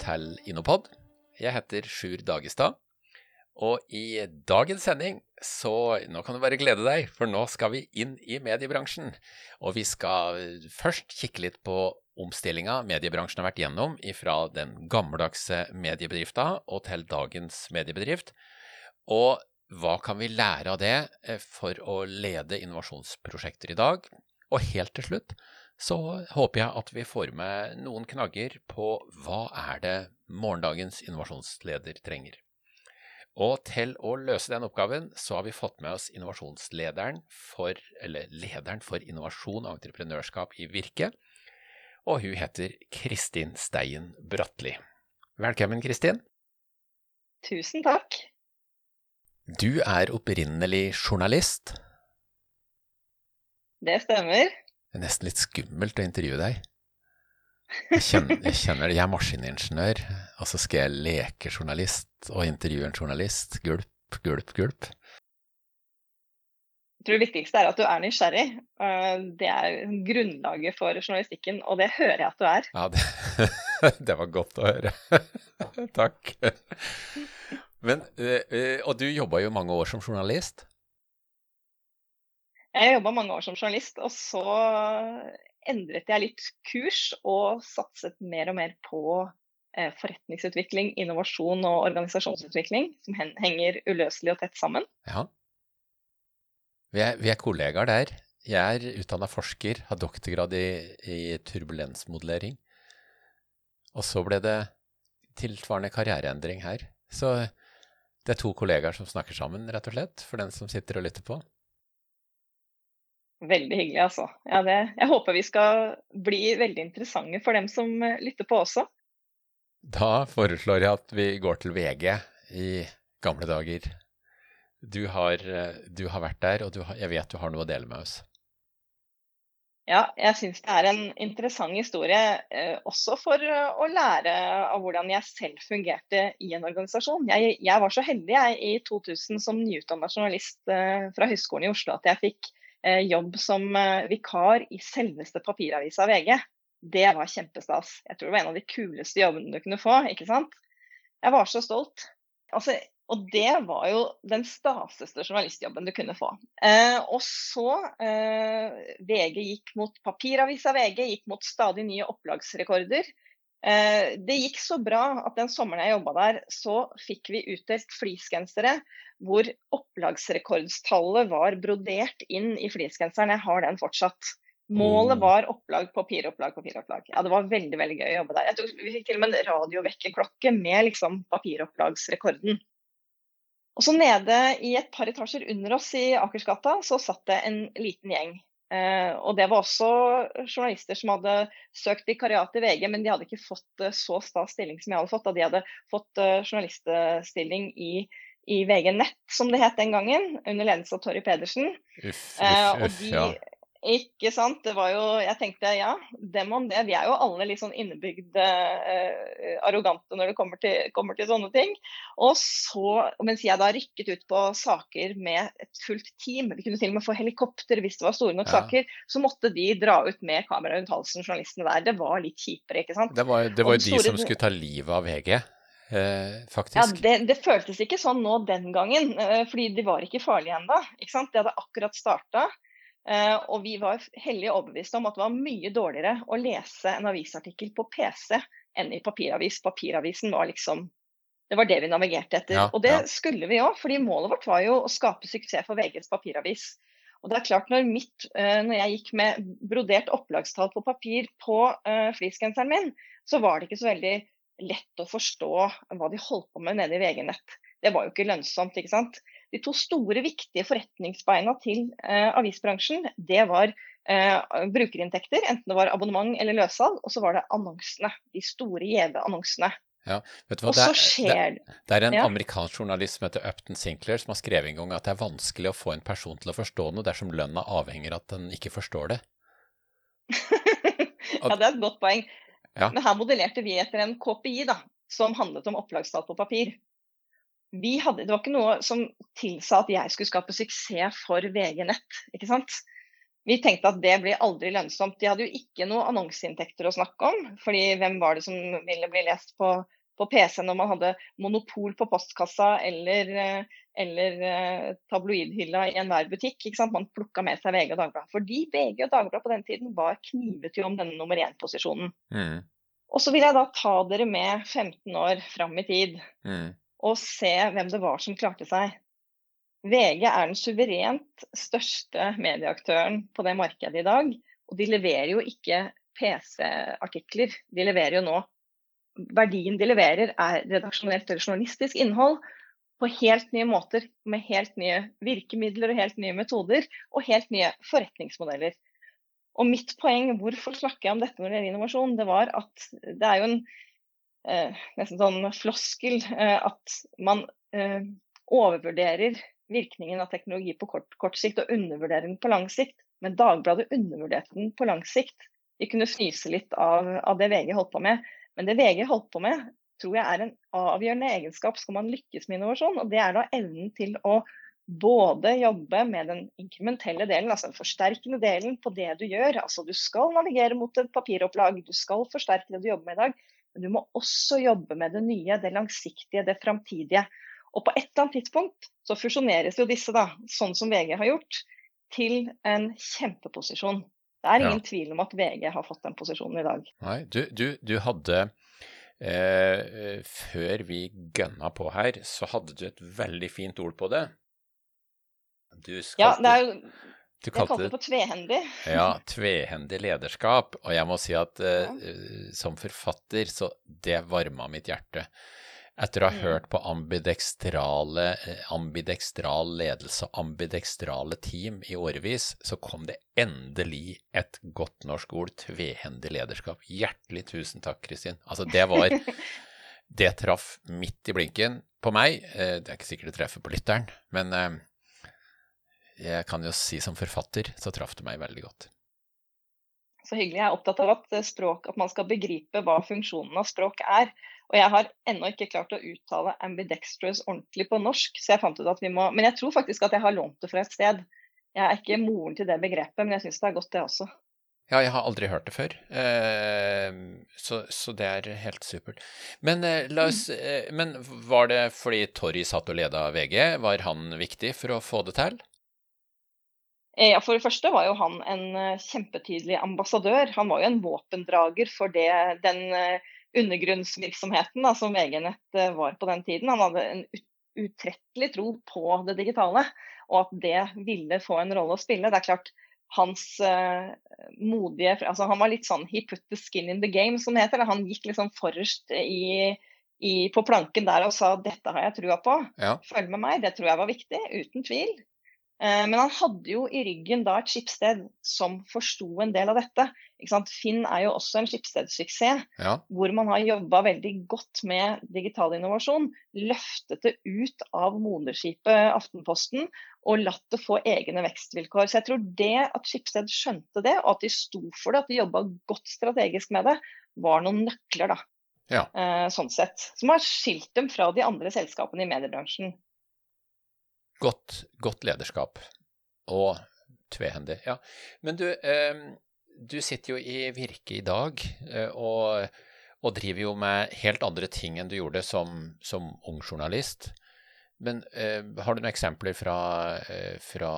til Innopod. Jeg heter Sjur Dagestad. Og i dagens sending, så nå kan du bare glede deg, for nå skal vi inn i mediebransjen. Og vi skal først kikke litt på omstillinga mediebransjen har vært gjennom fra den gammeldagse mediebedrifta og til dagens mediebedrift. Og hva kan vi lære av det eh, for å lede innovasjonsprosjekter i dag? Og helt til slutt så håper jeg at vi får med noen knagger på hva er det morgendagens innovasjonsleder trenger. Og til å løse den oppgaven, så har vi fått med oss innovasjonslederen for, eller lederen for innovasjon og entreprenørskap i Virke. Og hun heter Kristin Stein Bratli. Velkommen, Kristin. Tusen takk. Du er opprinnelig journalist. Det stemmer. Det er nesten litt skummelt å intervjue deg. Jeg kjenner, jeg kjenner det. Jeg er maskiningeniør, og så skal jeg leke journalist og intervjue en journalist. Gulp, gulp, gulp. Jeg tror det viktigste er at du er nysgjerrig. Eh, det er grunnlaget for journalistikken, og det hører jeg at du er. Ja, det, det var godt å høre. Takk. Men, eh, eh, og du jobba jo mange år som journalist? Jeg jobba mange år som journalist, og så endret jeg litt kurs og satset mer og mer på eh, forretningsutvikling, innovasjon og organisasjonsutvikling, som henger uløselig og tett sammen. Ja. Vi er, vi er kollegaer der. Jeg er utdanna forsker, har doktorgrad i, i turbulensmodellering. Og så ble det tilsvarende karriereendring her. Så det er to kollegaer som snakker sammen, rett og slett, for den som sitter og lytter på. Veldig hyggelig, altså. Ja, det, jeg håper vi skal bli veldig interessante for dem som eh, lytter på også. Da foreslår jeg at vi går til VG i gamle dager. Du har, eh, du har vært der, og har, jeg vet du har noe å dele med oss. Ja, jeg syns det er en interessant historie, eh, også for å lære av hvordan jeg selv fungerte i en organisasjon. Jeg, jeg var så heldig jeg, i 2000 som nyutdanna journalist fra Høgskolen i Oslo at jeg fikk jobb som eh, vikar i selveste papiravisa VG. Det var kjempestas. Jeg tror det var en av de kuleste jobbene du kunne få. ikke sant? Jeg var så stolt. Altså, og det var jo den staseste journalistjobben du kunne få. Eh, og så eh, VG gikk mot papiravisa VG, gikk mot stadig nye opplagsrekorder. Eh, det gikk så bra at den sommeren jeg jobba der, så fikk vi utdelt fleecegensere hvor opplagsrekordstallet var brodert inn i fleecegenseren. Jeg har den fortsatt. Målet mm. var opplag, papiropplag, papiropplag. Ja, det var veldig veldig gøy å jobbe der. Jeg tror Vi fikk til og med en radiovekkerklokke med liksom papiropplagsrekorden. Og så nede i et par etasjer under oss i Akersgata så satt det en liten gjeng Eh, og det var også journalister som hadde søkt vikariat i VG, men de hadde ikke fått eh, så sta stilling som jeg hadde fått. Da de hadde fått eh, journaliststilling i, i VG Nett, som det het den gangen, under ledelse av Torry Pedersen. Uff, uff, uff, ja. Ikke sant. Det var jo Jeg tenkte ja, dem om det. Vi er jo alle litt sånn innebygd eh, arrogante når det kommer til, kommer til, sånne ting. Og så, mens jeg da rykket ut på saker med et fullt team, vi kunne til og med få helikopter hvis det var store nok ja. saker, så måtte de dra ut med kamera rundt halsen, journalistene der. Det var litt kjipere, ikke sant. Det var, det var jo de store... som skulle ta livet av VG. Eh, faktisk. Ja, det, det, føltes ikke sånn nå den gangen, eh, fordi de var ikke farlige ennå. De hadde akkurat starta. Uh, og vi var hellig overbevist om at det var mye dårligere å lese en avisartikkel på PC enn i papiravis. Papiravisen var liksom Det var det vi navigerte etter. Ja, og det ja. skulle vi òg, fordi målet vårt var jo å skape suksess for VGs papiravis. Og det er klart, når, mitt, uh, når jeg gikk med brodert opplagstall på papir på uh, fleecegenseren min, så var det ikke så veldig lett å forstå hva de holdt på med nede i VG-nett. Det var jo ikke lønnsomt, ikke sant de to store, viktige forretningsbeina til eh, avisbransjen, det var eh, brukerinntekter, enten det var abonnement eller løssalg, og så var det annonsene. De store, gjeve annonsene. Ja, vet du hva? Det er, skjer... det, det er en ja. amerikansk journalist som heter Upton Sinclair som har skrevet en gang at det er vanskelig å få en person til å forstå noe dersom lønna avhenger av at den ikke forstår det. ja, det er et godt poeng. Ja. Men her modellerte vi etter en KPI da, som handlet om opplagstall på papir hadde, det var ikke noe som tilsa at jeg skulle skape suksess for VG Nett. ikke sant? vi tenkte at det blir aldri lønnsomt. De hadde jo ikke noe annonseinntekter å snakke om. fordi hvem var det som ville bli lest på, på PC når man hadde monopol på postkassa eller, eller eh, tabloidhylla i enhver butikk. ikke sant? Man plukka med seg VG og Dagbladet. Fordi VG og Dagbladet på den tiden var knivet jo om denne nummer én-posisjonen. Mm. Og så vil jeg da ta dere med 15 år fram i tid mm. Og se hvem det var som klarte seg. VG er den suverent største medieaktøren på det markedet i dag. Og de leverer jo ikke PC-artikler, de leverer jo nå Verdien de leverer er redaksjonelt eller journalistisk innhold på helt nye måter, med helt nye virkemidler og helt nye metoder, og helt nye forretningsmodeller. Og mitt poeng, hvorfor snakker jeg om dette når det gjelder innovasjon, det var at det er jo en nesten sånn floskel eh, at man eh, overvurderer virkningen av teknologi på kort, kort, sikt og undervurderer den på lang sikt. Men Dagbladet undervurderte den på lang sikt. Vi kunne fnyse litt av, av, det VG holdt på med. Men det VG holdt på med, tror jeg er en avgjørende egenskap skal man lykkes med innovasjon. Og det er da evnen til å både jobbe med den inkrementelle delen, altså den forsterkende delen på det du gjør. Altså du skal navigere mot et papiropplag, du skal forsterke det du jobber med i dag. Men du må også jobbe med det nye, det langsiktige, det framtidige. Og på et eller annet tidspunkt så fusjoneres jo disse, da, sånn som VG har gjort, til en kjempeposisjon. Det er ingen ja. tvil om at VG har fått den posisjonen i dag. Nei, du, du, du hadde eh, Før vi gønna på her, så hadde du et veldig fint ord på det. Du skal... ja, det er jo du kalte, jeg kalte det for tvehendig. Ja, tvehendig lederskap. Og jeg må si at uh, ja. som forfatter, så det varma mitt hjerte. Etter å ha mm. hørt på eh, ambidekstral ledelse og ambidekstrale team i årevis, så kom det endelig et godt norsk ord, tvehendig lederskap. Hjertelig tusen takk, Kristin. Altså, det var Det traff midt i blinken på meg. Det er ikke sikkert det treffer på lytteren, men jeg kan jo si som forfatter så traff det meg veldig godt. Så hyggelig. Jeg er opptatt av at, språk, at man skal begripe hva funksjonen av språk er. Og jeg har ennå ikke klart å uttale ambidextrous ordentlig på norsk, så jeg fant ut at vi må Men jeg tror faktisk at jeg har lånt det fra et sted. Jeg er ikke moren til det begrepet, men jeg syns det er godt, det også. Ja, jeg har aldri hørt det før, eh, så, så, det er helt supert. Men, eh, oss, eh, men var det fordi Torry satt og leda VG, var han viktig for å få det til? Ja, For det første var jo han en kjempetydelig ambassadør. Han var jo en våpendrager for det, den undergrunnsvirksomheten da, som VG-nett eh, var på den tiden. Han hadde en utrettelig tro på det digitale, og at det ville få en rolle å spille. Det er klart, hans uh, modige altså Han var litt sånn 'he put the skin in the game', som det heter. Han gikk liksom forrest i, i, på planken der og sa 'dette har jeg trua på', ja. følg med meg'. Det tror jeg var viktig, uten tvil. Uh, men han hadde jo i ryggen da et skipssted som forsto en del av dette. Finn er jo også en skipsstedssuksess, ja. hvor man har jobba veldig godt med digital innovasjon. Løftet det ut av moderskipet Aftenposten og latt det få egne vekstvilkår. Så jeg tror det at Skipsted skjønte det, og at de sto for det, at de jobba godt strategisk med det, var noen nøkler, da. Ja. Eh, sånn sett. Som har skilt dem fra de andre selskapene i mediebransjen. Godt, godt lederskap. Og tvehendig. Ja. Men du, eh, du sitter jo i Virke i dag, eh, og, og, driver jo med helt andre ting enn du gjorde som, som ung journalist. Men eh, har du noen eksempler fra, fra,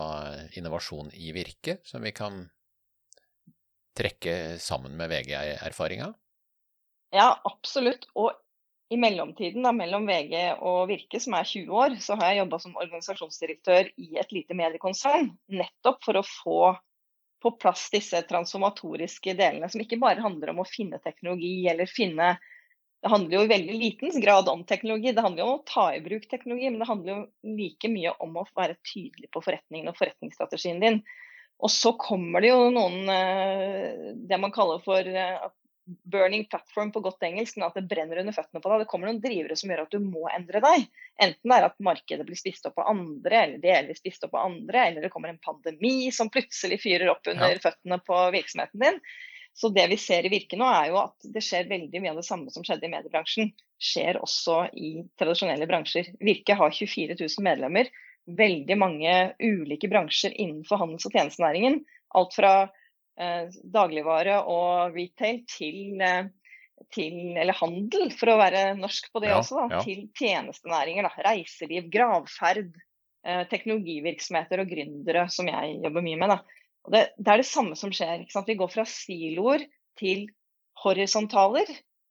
innovasjon i Virke som vi kan trekke sammen med VG-erfaringa? Ja, absolutt. Og i mellomtiden, da, mellom VG og Virke, som er 20 år, så har jeg jobba som organisasjonsdirektør i et lite mediekonsern. Nettopp for å få på plass disse transformatoriske delene, som ikke bare handler om å finne teknologi eller finne Det handler jo i veldig liten grad om teknologi, det handler jo om å ta i bruk teknologi, men det handler jo like mye om å være tydelig på forretningen og forretningsstrategien din. Og så kommer det jo noen eh, det man kaller for eh, at burning platform på godt engelsk, men at det brenner under føttene på deg. Det kommer noen drivere som gjør at du må endre deg. Enten det er at markedet blir spist opp av andre, eller delvis spist opp av andre, eller det kommer en pandemi som plutselig fyrer opp under ja. føttene på virksomheten din. Så det vi ser i Virke nå, er jo at det skjer veldig mye av det samme som skjedde i mediebransjen, skjer også i tradisjonelle bransjer. Virke har 24 000 medlemmer. Veldig mange ulike bransjer innenfor handels- og tjenestenæringen. alt fra dagligvare og retail til, eh, til, eller handel, for å være norsk på det Ja, også, da, ja. til tjenestenæringer. Da, reiseliv, gravferd, eh, teknologivirksomheter og gründere, som jeg jobber mye med. Det, det er det samme som skjer. Vi går fra siloer til horisontaler,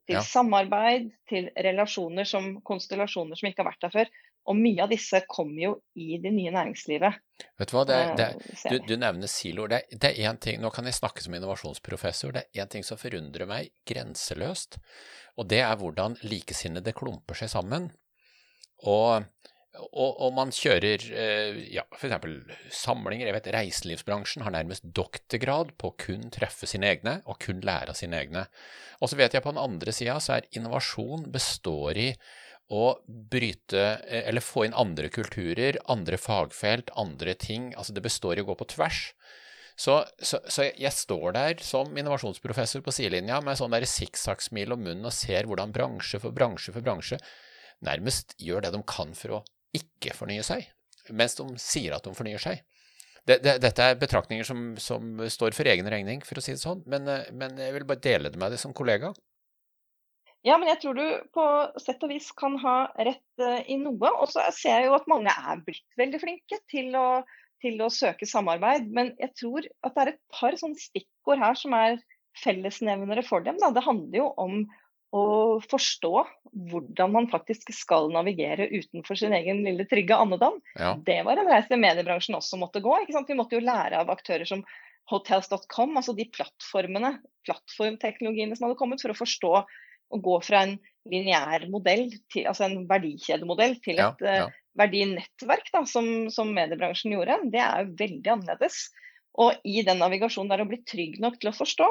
til Ja. samarbeid, til relasjoner som konstellasjoner som ikke har vært der før. Og mye av disse kommer jo i det nye næringslivet. Vet du hva, det, er- det, er- eh, du, du nevner siloer. Det, det er én ting Nå kan jeg snakke som innovasjonsprofessor. Det er én ting som forundrer meg grenseløst, og det er hvordan likesinnede klumper seg sammen. Og, og, og man kjører eh, ja, f.eks. samlinger. Jeg vet Reiselivsbransjen har nærmest doktorgrad på å kun treffe sine egne og kun lære av sine egne. Og så vet jeg på den andre sida så er innovasjon består i å bryte eh, eller få inn andre kulturer, andre fagfelt, andre ting. Altså det består i å gå på tvers. Så, så, så jeg står der som innovasjonsprofessor på sidelinja med sånn der sikksakksmil om munnen og ser hvordan bransje for bransje for bransje nærmest gjør det de kan for å ikke fornye seg, mens de sier at de fornyer seg. Det, det, dette er betraktninger som, som står for egen regning, for å si det sånn, men, eh, men jeg vil bare dele det med deg som kollega. Ja, men jeg tror du på sett og vis kan ha rett eh, i noe. Og så ser jeg jo at mange er blitt veldig flinke til å, til å søke samarbeid. Men jeg tror at det er et par sånne stikkord her som er fellesnevnere for dem. Da. Det handler jo om å forstå hvordan man faktisk skal navigere utenfor sin egen lille trygge andedam. Ja, Det var en reise mediebransjen også måtte gå. Vi måtte jo lære av aktører som hotels.com, altså de plattformene, plattformteknologiene som hadde kommet, for å forstå å gå fra en lineær modell, til, altså en verdikjedemodell, til et ja, ja. verdinettverk, da, som, som mediebransjen gjorde. Det er jo veldig annerledes. Og i den navigasjonen der å bli trygg nok til å forstå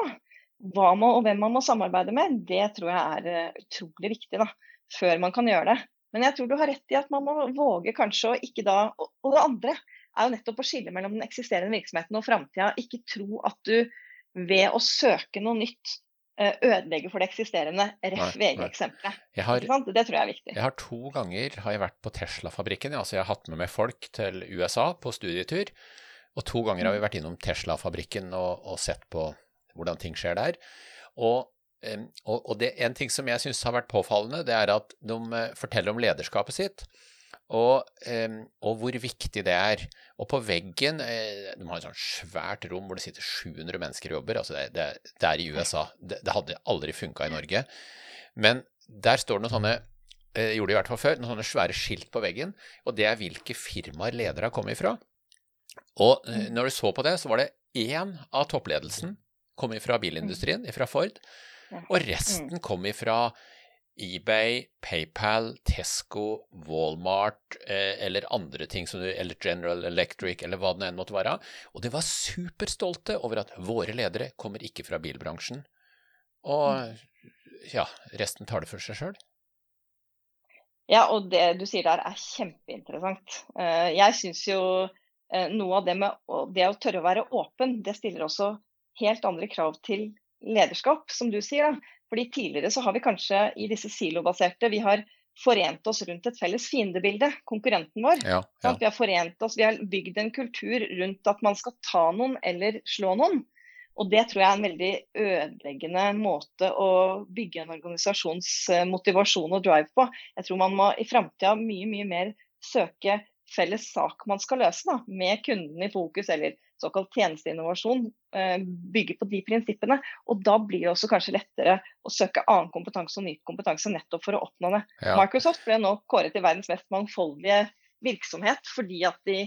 hva man, og hvem man må samarbeide med, det tror jeg er eh, utrolig viktig da, før man kan gjøre det. Men jeg tror du har rett i at man må våge kanskje å ikke da og det andre er jo nettopp å skille mellom den eksisterende virksomheten og framtida. Ikke tro at du ved å søke noe nytt eh, ødelegger for det eksisterende. Ref. VG-eksempelet. Det tror jeg er viktig. jeg har to ganger har jeg vært på Tesla-fabrikken. Altså jeg har hatt med meg folk til USA på studietur, og to ganger har vi vært innom Tesla-fabrikken og, og sett på hvordan ting skjer der. Og, og, og det, en ting som jeg syns har vært påfallende, det er at de eh, forteller om lederskapet sitt. Og, og hvor viktig det er. Og på veggen eh, De har et sånt svært rom hvor det sitter 700 mennesker og jobber. altså Det, det, det er i USA. Det, det hadde aldri funka i Norge. Men der står det noen sånne jeg gjorde det i hvert fall før, noen sånne svære skilt på veggen, og det er hvilke firmaer ledere har kommet ifra. Og eh, når du så på det, så var det én av toppledelsen kom ifra bilindustrien, ifra Ford, og resten kom ifra eBay, PayPal, Tesco, Walmart eh, eller andre ting som du, eller General Electric eller hva det enn måtte være. Og de var superstolte over at våre ledere kommer ikke fra bilbransjen. Og ja, resten tar det for seg sjøl. Ja, og det du sier der er kjempeinteressant. Eh, Jeg syns jo eh, noe av det med det å tørre å være åpen, det stiller også helt andre krav til lederskap, som du sier. da. Fordi tidligere så har vi kanskje i disse silobaserte, vi har forent oss rundt et felles fiendebilde, konkurrenten vår. Ja, ja. Vi har forent oss, vi har bygd en kultur rundt at man skal ta noen eller slå noen. Og det tror jeg er en veldig ødeleggende måte å bygge en organisasjons eh, motivasjon og drive på. Jeg tror man må i framtida mye, mye mer søke felles sak man skal løse, da, med kunden i fokus, eller såkalt tjenesteinnovasjon. bygger på de prinsippene. Og da blir det også kanskje lettere å søke annen kompetanse og ny kompetanse nettopp for å oppnå det. ja. Microsoft ble nå kåret til verdens mest mangfoldige virksomhet fordi at de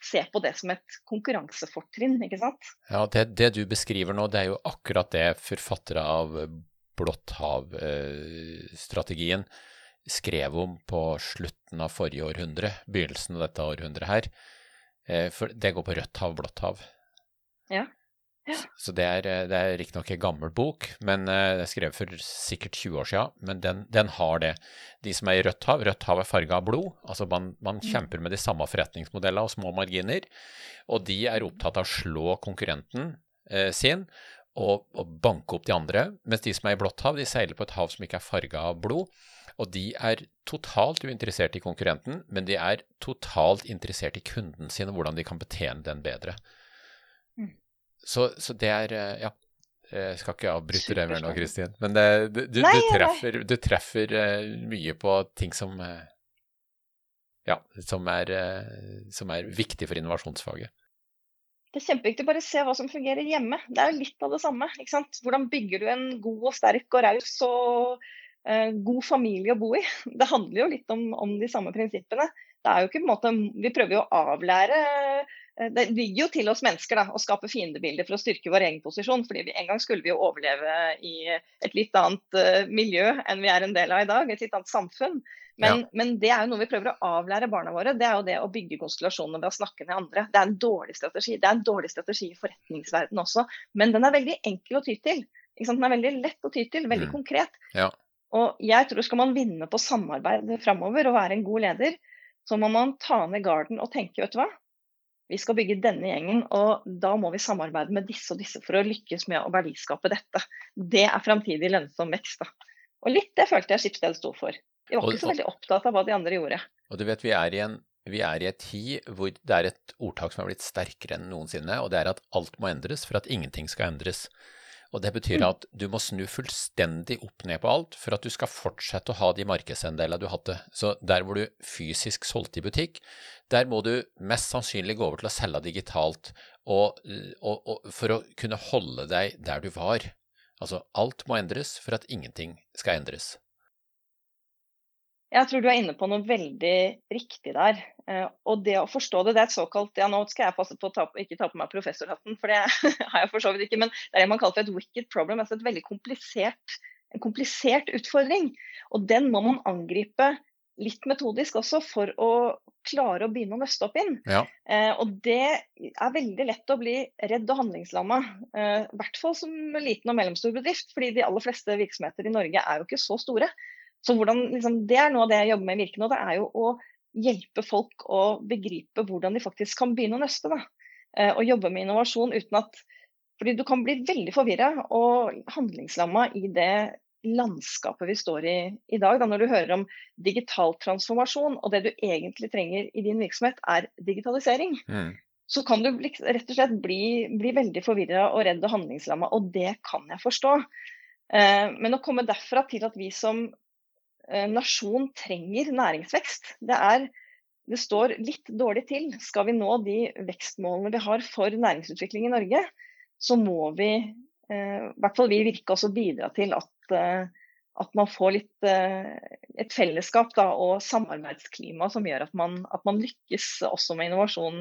ser på det som et konkurransefortrinn, ikke sant. Ja, det, det du beskriver nå, det er jo akkurat det forfattere av Blått hav-strategien skrev om på slutten av forrige århundre, begynnelsen av dette århundret her. Eh, For det går på rødt hav, blått hav. Ja. Ja. Så det er, eh, det er riktignok en gammel bok, men eh, det er skrevet for sikkert 20 år siden, men den, den har det. De som er i rødt hav, rødt hav er farga av blod, altså man, man kjemper med de samme forretningsmodellene og små marginer, og de er opptatt av å slå konkurrenten eh, sin og, og banke opp de andre, mens de som er i blått hav, de seiler på et hav som ikke er farga av blod, og de er totalt uinteressert i konkurrenten, men de er totalt interessert i kunden sin og hvordan de kan betjene den bedre. Mm. så, så, det er Ja. Jeg skal ikke avbryte det mer nå, Kristin. Men det, du, du, du, treffer, du, treffer, mye på ting som Ja, som er, som er viktig for innovasjonsfaget. Det er kjempeviktig å bare se hva som fungerer hjemme. Det er litt av det samme. ikke sant? Hvordan bygger du en god og sterk og raus og uh, god familie å bo i? Det handler jo litt om, om de samme prinsippene. Det er jo ikke på en måte, Vi prøver jo å avlære Eh, det ligger jo til oss mennesker da, å skape fiendebilder for å styrke vår egen posisjon. fordi vi, En gang skulle vi jo overleve i et litt annet uh, miljø enn vi er en del av i dag. Et litt annet samfunn. Men, ja. men, det er jo noe vi prøver å avlære barna våre. Det er jo det å bygge konstellasjoner ved å snakke med andre. Det er en dårlig strategi. Det er en dårlig strategi i forretningsverdenen også. Men den er veldig enkel å ty til. Den er veldig lett å ty til, veldig mm. konkret. Ja. Og jeg tror Skal man vinne på samarbeid framover og være en god leder, så må man ta ned garden og tenke vet du hva, vi skal bygge denne gjengen, og da må vi samarbeide med disse og disse for å lykkes med å verdiskape dette. Det er framtidig lønnsom vekst. Da. Og litt det følte jeg Skipsdel sto for. De var ikke så veldig opptatt av hva de andre gjorde. Og du vet, vi er i en vi er i et tid hvor det er et ordtak som har blitt sterkere enn noensinne, og det er at alt må endres for at ingenting skal endres. Og Det betyr mm. at du må snu fullstendig opp ned på alt for at du skal fortsette å ha de markedsandelene du hadde. Så der hvor du fysisk solgte i butikk, der må du mest sannsynlig gå over til å selge digitalt og, og, og for å kunne holde deg der du var. Altså, alt må endres for at ingenting skal endres. Jeg tror du er inne på noe veldig riktig der. Eh, og det å forstå det, det er et såkalt ja Nå skal jeg passe på å ta, ikke ta på meg professorhatten, for det har jeg for så vidt ikke. Men det er det man kaller for et wicked problem. altså et veldig komplisert, En komplisert utfordring. Og den må man angripe litt metodisk også for å klare å begynne å nøste opp inn. Ja. Eh, og det er veldig lett å bli redd og handlingslamma. Eh, I hvert fall som liten og mellomstor bedrift, fordi de aller fleste virksomheter i Norge er jo ikke så store. Så hvordan, liksom, Det er noe av det jeg jobber med i Virke nå. Det er jo å hjelpe folk å begripe hvordan de faktisk kan begynne å nøste. Da. Eh, og jobbe med innovasjon uten at fordi du kan bli veldig forvirra og handlingslamma i det landskapet vi står i i dag. Da, når du hører om digital transformasjon, og det du egentlig trenger i din virksomhet er digitalisering, mm. så kan du rett og slett bli, bli veldig forvirra og redd og handlingslamma. Og det kan jeg forstå. Eh, men å komme derfra til at vi som nasjon trenger næringsvekst. Det, er, det står litt dårlig til. Skal vi nå de vekstmålene vi har for næringsutvikling i Norge, så må vi, eh, i hvert fall vi Virke, også bidra til at, eh, at man får litt et fellesskap da, og samarbeidsklima som gjør at man, at man, lykkes også med innovasjon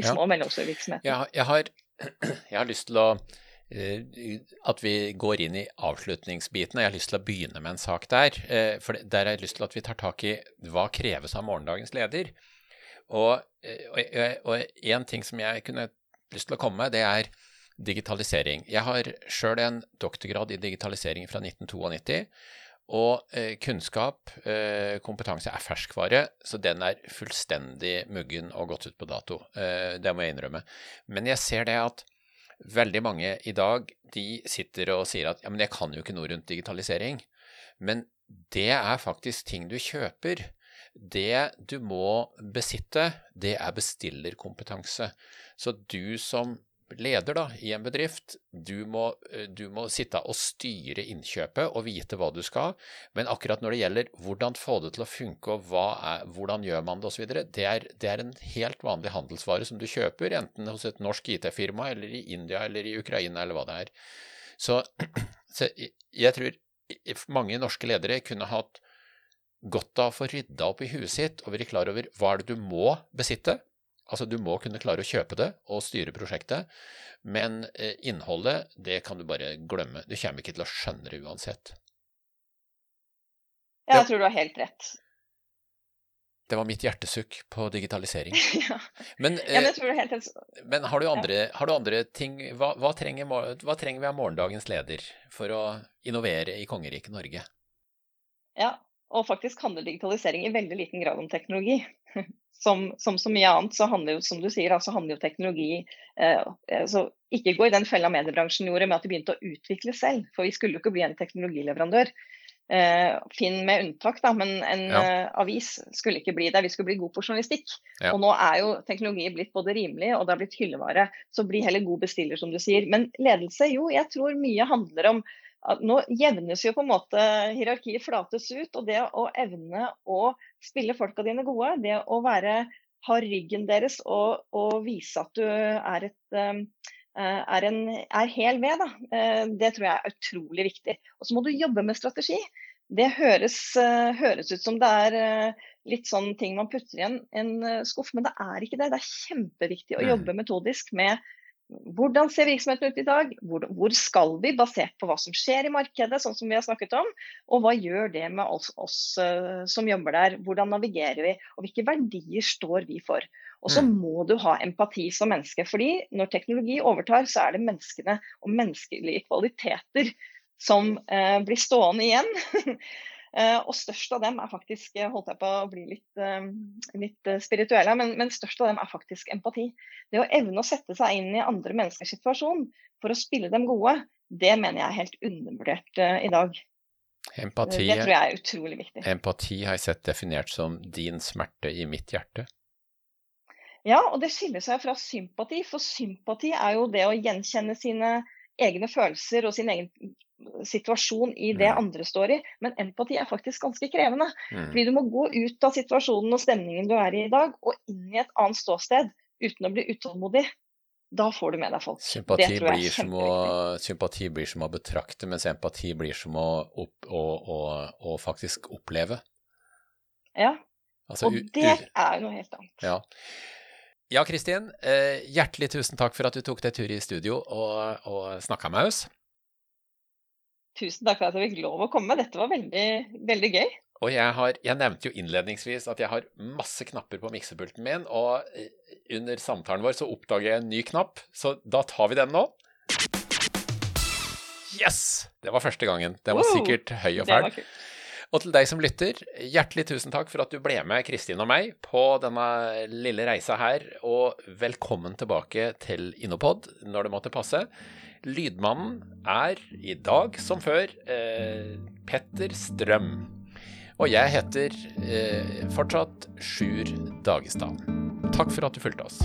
i små og mellomstore virksomheter. Jeg, jeg, har, jeg har lyst til å Eh, at vi går inn i avslutningsbiten. Jeg har lyst til å begynne med en sak der. Eh, for der har jeg lyst til at vi tar tak i hva kreves av morgendagens leder. Eh, og, en ting som jeg kunne lyst til å komme med, det er digitalisering. Jeg har sjøl en doktorgrad i digitalisering fra 1992. Og eh, kunnskap, eh, kompetanse, er ferskvare, så den er fullstendig muggen og gått ut på dato. Eh, det må jeg innrømme. Men jeg ser det at Veldig mange i dag de sitter og sier at ja, men jeg kan jo ikke noe rundt digitalisering. Men det er faktisk ting du kjøper. Det du må besitte, det er bestillerkompetanse. Så du som leder da, i en bedrift, du må, eh, du må, sitte og styre innkjøpet og vite hva du skal, men akkurat når det gjelder hvordan få det til å funke og er, hvordan gjør man det osv., det, er, det er en helt vanlig handelsvare som du kjøper, enten hos et norsk IT-firma eller i India eller i Ukraina eller hva det er. Så, så jeg tror mange norske ledere kunne hatt godt av å få rydda opp i huet sitt og være klar over hva er det du må besitte, Altså, du må kunne klare å kjøpe det og styre prosjektet, men eh, innholdet, det kan du bare glemme. Du kommer ikke til å skjønne det uansett. Ja, jeg tror du har helt rett. Det var mitt hjertesukk på digitalisering. ja. Men, ja, men, eh, helt... men har, du andre, har, du andre, ting hva, hva, trenger, hva, trenger, vi av morgendagens leder for å innovere i kongeriket Norge? Ja, og faktisk handler digitalisering i veldig liten grad om teknologi. Som, som, så mye annet, så handler jo som du sier, så handler jo teknologi eh, eh, så Ikke gå i den fella mediebransjen gjorde med at de begynte å utvikle selv. For vi skulle jo ikke bli en teknologileverandør. Eh, Finn med unntak, da, men en Ja. eh, avis skulle ikke bli det. Vi skulle bli gode på journalistikk. Ja. Og nå er jo teknologi blitt både rimelig og det har blitt hyllevare. Så bli heller god bestiller, som du sier. Men ledelse, jo, jeg tror mye handler om nå jevnes jo på en måte hierarkiet flates ut. Og det å evne å spille folka dine gode, det å være, ha ryggen deres og, og vise at du er et um, eh, er, en, er hel ved, da. Eh, Det tror jeg er utrolig viktig. Og så må du jobbe med strategi. Det høres, eh, høres ut som det er litt sånn ting man putter i en, en skuff, men det er ikke det. Det er kjempeviktig å jobbe metodisk med hvordan ser virksomheten ut i dag, hvor, hvor skal vi, basert på hva som skjer i markedet, sånn som vi har snakket om, og hva gjør det med oss, oss eh, som jobber der, hvordan navigerer vi, og hvilke verdier står vi for. Og så Mm. må du ha empati som menneske, fordi når teknologi overtar, så er det menneskene og menneskelige kvaliteter som eh, blir stående igjen. Eh, og størst av dem er faktisk, holdt jeg på å bli litt, eh, litt eh, spirituell men, men størst av dem er faktisk empati. Det å evne å sette seg inn i andre menneskers situasjon for å spille dem gode, det mener jeg er helt undervurdert eh, i dag. Empati, Det tror jeg er utrolig viktig. empati har jeg sett definert som din smerte i mitt hjerte. Ja, og det skiller seg fra sympati, for sympati er jo det å gjenkjenne sine egne følelser og sin egen situasjon i det Mm. andre står i. Men empati er faktisk ganske krevende. Mm. Fordi du må gå ut av situasjonen og stemningen du er i i dag, og inn i et annet ståsted uten å bli utålmodig. Da får du med deg folk. Sympati blir, som å, sympati blir som å betrakte, mens empati blir som å, opp, å, å, å faktisk oppleve. Ja, Altså, og det er jo noe helt annet. Ja. Ja, Kristin. Eh, hjertelig tusen takk for at du tok deg tur i studio og, og snakka med oss. Tusen takk for at jeg fikk lov å komme. Dette var veldig, veldig gøy. Og jeg, har, jeg nevnte jo innledningsvis at jeg har masse knapper på miksepulten min, og eh, under samtalen vår så oppdager jeg en ny knapp, så da tar vi den nå. Yes! Det var første gangen. Den var sikkert høy og fæl. Og til deg som lytter, hjertelig tusen takk for at du ble med Kristin og meg på denne lille reisa her, og velkommen tilbake til Innopod når det måtte passe. Lydmannen er i dag som før eh, Petter Strøm. Og jeg heter eh, fortsatt Sjur Dagestad. Takk for at du fulgte oss.